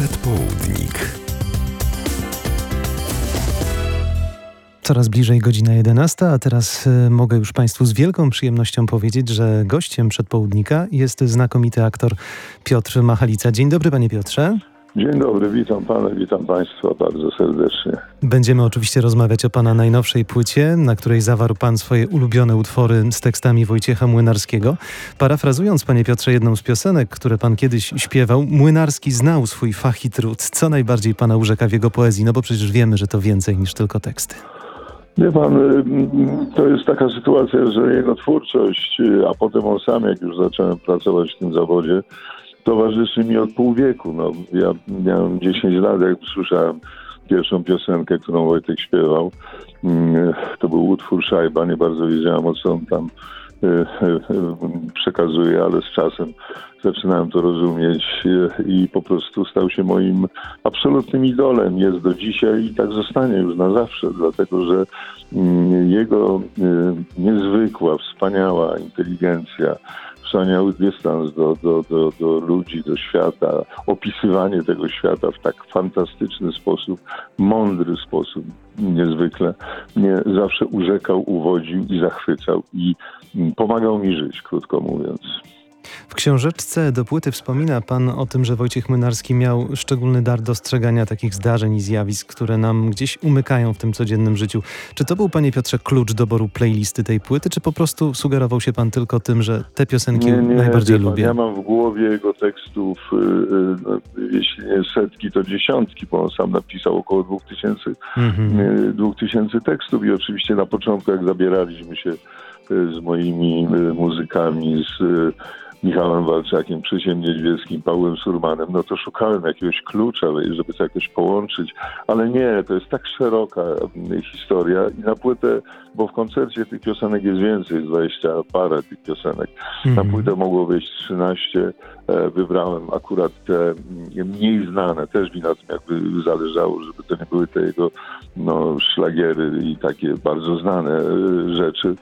Przedpołudnik. Coraz bliżej godzina 11, a teraz y, mogę już Państwu z wielką przyjemnością powiedzieć, że gościem przedpołudnika jest znakomity aktor Piotr Machalica. Dzień dobry, panie Piotrze. Dzień dobry, witam pana, witam państwa bardzo serdecznie. Będziemy oczywiście rozmawiać o pana najnowszej płycie, na której zawarł pan swoje ulubione utwory z tekstami Wojciecha Młynarskiego. Parafrazując, panie Piotrze, jedną z piosenek, które pan kiedyś śpiewał, Młynarski znał swój fach i trud. Co najbardziej pana urzeka w jego poezji? No bo przecież wiemy, że to więcej niż tylko teksty. Wie pan, y, to jest taka sytuacja, że jego twórczość, y, a potem on sam, jak już zacząłem pracować w tym zawodzie, towarzyszy mi od pół wieku. No, ja miałem 10 lat, jak słyszałem pierwszą piosenkę, którą Wojtek śpiewał. Mm, to był utwór Szajba, nie bardzo wiedziałem o co on tam y, przekazuje, ale z czasem zaczynałem to rozumieć i po prostu stał się moim absolutnym idolem. Jest do dzisiaj i tak zostanie już na zawsze, dlatego że mm, jego niezwykła, wspaniała inteligencja, wspaniały dystans do, do, do, do ludzi, do świata, opisywanie tego świata w tak fantastyczny sposób, mądry sposób, niezwykle mnie zawsze urzekał, uwodził i zachwycał i pomagał mi żyć, krótko mówiąc. Książeczce do płyty wspomina Pan o tym, że Wojciech Młynarski miał szczególny dar dostrzegania takich zdarzeń i zjawisk, które nam gdzieś umykają w tym codziennym życiu. Czy to był, Panie Piotrze, klucz doboru playlisty tej płyty, czy po prostu sugerował się Pan tylko tym, że te piosenki nie, nie, najbardziej pan, lubię? Ja mam w głowie jego tekstów, yy, no, jeśli nie setki, to dziesiątki, bo on sam napisał około dwóch tysięcy, Mhm. yy, dwóch tysięcy tekstów i oczywiście na początku, jak zabieraliśmy się z moimi muzykami, z Michałem Walczakiem, Krzysiem Niedźwieckim, Pawłem Surmanem, no to szukałem jakiegoś klucza, żeby to jakoś połączyć, ale nie, to jest tak szeroka mm, historia i na płytę, bo w koncercie tych piosenek jest więcej, jest 20 parę tych piosenek. Na Mhm. płytę mogło wejść 13, e, wybrałem akurat te mm, mniej znane, też mi na tym jakby zależało, żeby to nie były te jego no, szlagiery i takie bardzo znane e, rzeczy.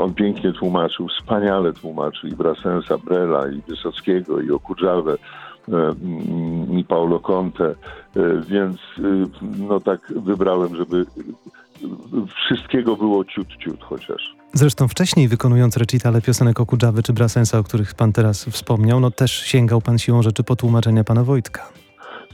On pięknie tłumaczył, wspaniale tłumaczył i Brasensa, I Wysockiego, i Okudżawę, e, mm, i Paulo Conte, e, więc e, no tak wybrałem, żeby wszystkiego było ciut, ciut chociaż. Zresztą wcześniej wykonując recitale piosenek Okudżawy czy Brasensa, o których Pan teraz wspomniał, no też sięgał Pan siłą rzeczy po tłumaczenia Pana Wojtka.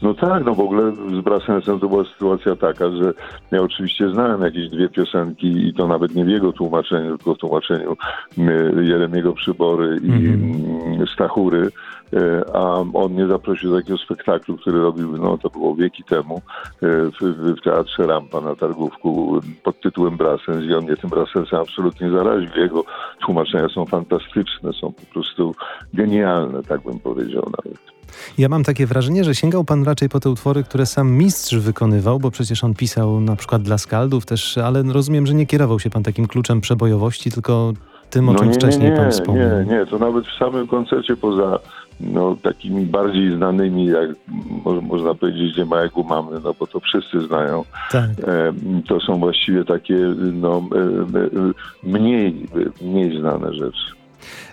No tak, no w ogóle z Brassensem to była sytuacja taka, że ja oczywiście znałem jakieś dwie piosenki i to nawet nie w jego tłumaczeniu, tylko w tłumaczeniu y, Jeremiego Przybory i Mhm. y, Stachury, y, a on mnie zaprosił do takiego spektaklu, który robił, no to było wieki temu, y, w, w, Teatrze Rampa na Targówku pod tytułem Brassens i on mnie tym Brassensem absolutnie zaraził. Jego tłumaczenia są fantastyczne, są po prostu genialne, tak bym powiedział nawet. Ja mam takie wrażenie, że sięgał pan raczej po te utwory, które sam mistrz wykonywał, bo przecież on pisał na przykład dla skaldów też, ale rozumiem, że nie kierował się pan takim kluczem przebojowości, tylko tym, o czym No nie, wcześniej nie, pan wspomniał. Nie, nie, to nawet w samym koncercie poza no, takimi bardziej znanymi, jak mo, można powiedzieć, gdzie małego mamy, no bo to wszyscy znają. Tak. E, to są właściwie takie no, e, e, mniej, mniej znane rzeczy.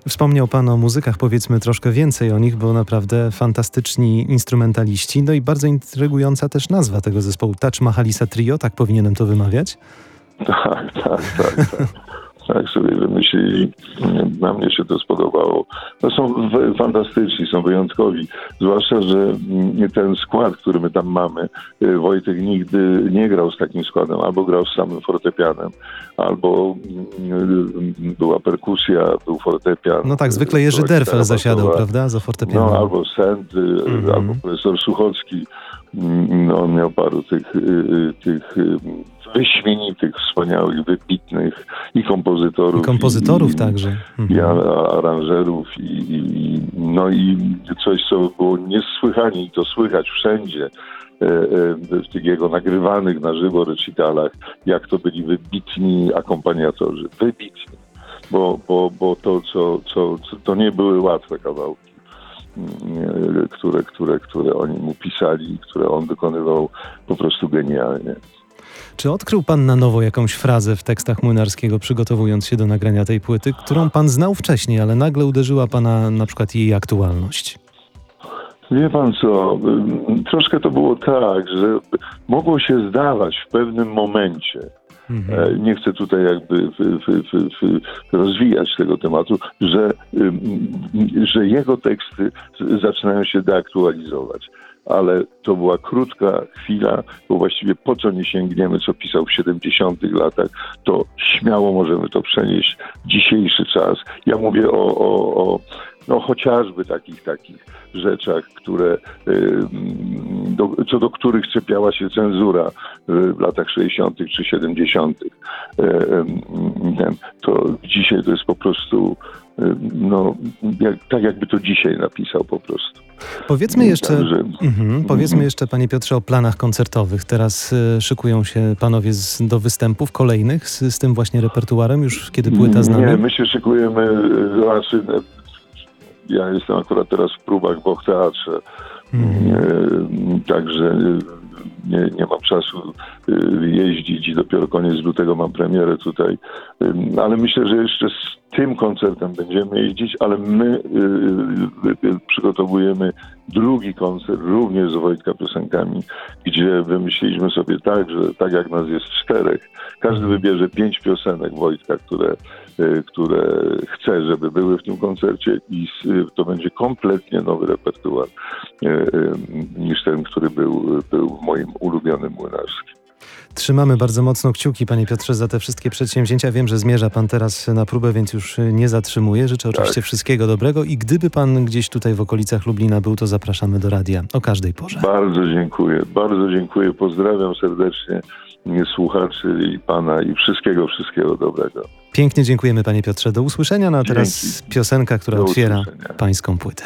Wspomniał pan o muzykach, powiedzmy troszkę więcej o nich, bo naprawdę fantastyczni instrumentaliści, no i bardzo intrygująca też nazwa tego zespołu. Touch Mahalisa Trio, tak powinienem to wymawiać? Tak, tak, tak, tak. Tak sobie wymyślili. Na mnie się to spodobało. No są fantastyczni, są wyjątkowi. Zwłaszcza, że mm, ten skład, który my tam mamy, y, Wojtek nigdy nie grał z takim składem. Albo grał z samym fortepianem, albo mm, była perkusja, był fortepian. No tak, zwykle Jerzy Derfel zasiadał, prawda, za fortepianem. No, albo Sęd, y, Mhm. albo profesor Suchocki. Mm, No, on miał paru tych, y, y, tych y, wyśmienitych, wspaniałych, wybitnych i kompozytorów. I kompozytorów i, także. I Mhm. a- aranżerów i, i, i- no i coś, co było niesłychanie i to słychać wszędzie e, e, w tych jego nagrywanych na żywo recitalach, jak to byli wybitni akompaniatorzy. Wybitni. Bo, bo, bo to, co, co, co, to nie były łatwe kawałki, mm, które, które, które oni mu pisali, i które on wykonywał po prostu genialnie. Czy odkrył pan na nowo jakąś frazę w tekstach Młynarskiego, przygotowując się do nagrania tej płyty, którą pan znał wcześniej, ale nagle uderzyła pana na przykład jej aktualność? Wie pan co, troszkę to było tak, że mogło się zdawać w pewnym momencie, Mhm. e, nie chcę tutaj jakby rozwijać tego tematu, że, że jego teksty zaczynają się deaktualizować. Ale to była krótka chwila, bo właściwie po co nie sięgniemy, co pisał w 70 latach, to śmiało możemy to przenieść w dzisiejszy czas. Ja mówię o, o, o no chociażby takich takich rzeczach, które, do, co do których czepiała się cenzura y, w latach 60. czy 70. Y, ym, To dzisiaj to jest po prostu y, no, jak, tak jakby to dzisiaj napisał po prostu. Powiedzmy jeszcze, Także- mhm, powiedzmy jeszcze, panie Piotrze, o planach koncertowych. Teraz e, szykują się panowie z, do występów kolejnych z, z tym właśnie repertuarem, już kiedy płyta z nami. Nie, my się szykujemy, y, znaczy, y, ja jestem akurat teraz w próbach w Och Teatrze, Mhm. y, także nie, nie mam czasu y, jeździć i dopiero koniec lutego mam premierę tutaj, Y, ale myślę, że jeszcze z tym koncertem będziemy jeździć, ale my przygotowujemy drugi koncert, również z Wojtka piosenkami, gdzie wymyśliliśmy sobie tak, że tak jak nas jest czterech, każdy wybierze pięć piosenek Wojtka, które, które chce, żeby były w tym koncercie i to będzie kompletnie nowy repertuar y, y, niż ten, który był, był w moim ulubionym młynarskim. Trzymamy bardzo mocno kciuki, panie Piotrze, za te wszystkie przedsięwzięcia. Wiem, że zmierza pan teraz na próbę, więc już e, nie zatrzymuję. Życzę oczywiście wszystkiego dobrego i gdyby pan gdzieś tutaj w okolicach Lublina był, to zapraszamy do radia o każdej porze. Bardzo dziękuję, bardzo dziękuję. Pozdrawiam serdecznie słuchaczy i pana i wszystkiego, wszystkiego dobrego. Pięknie dziękujemy, panie Piotrze. Do usłyszenia. No a teraz Dzięki. piosenka, która Do otwiera usłyszenia. pańską płytę.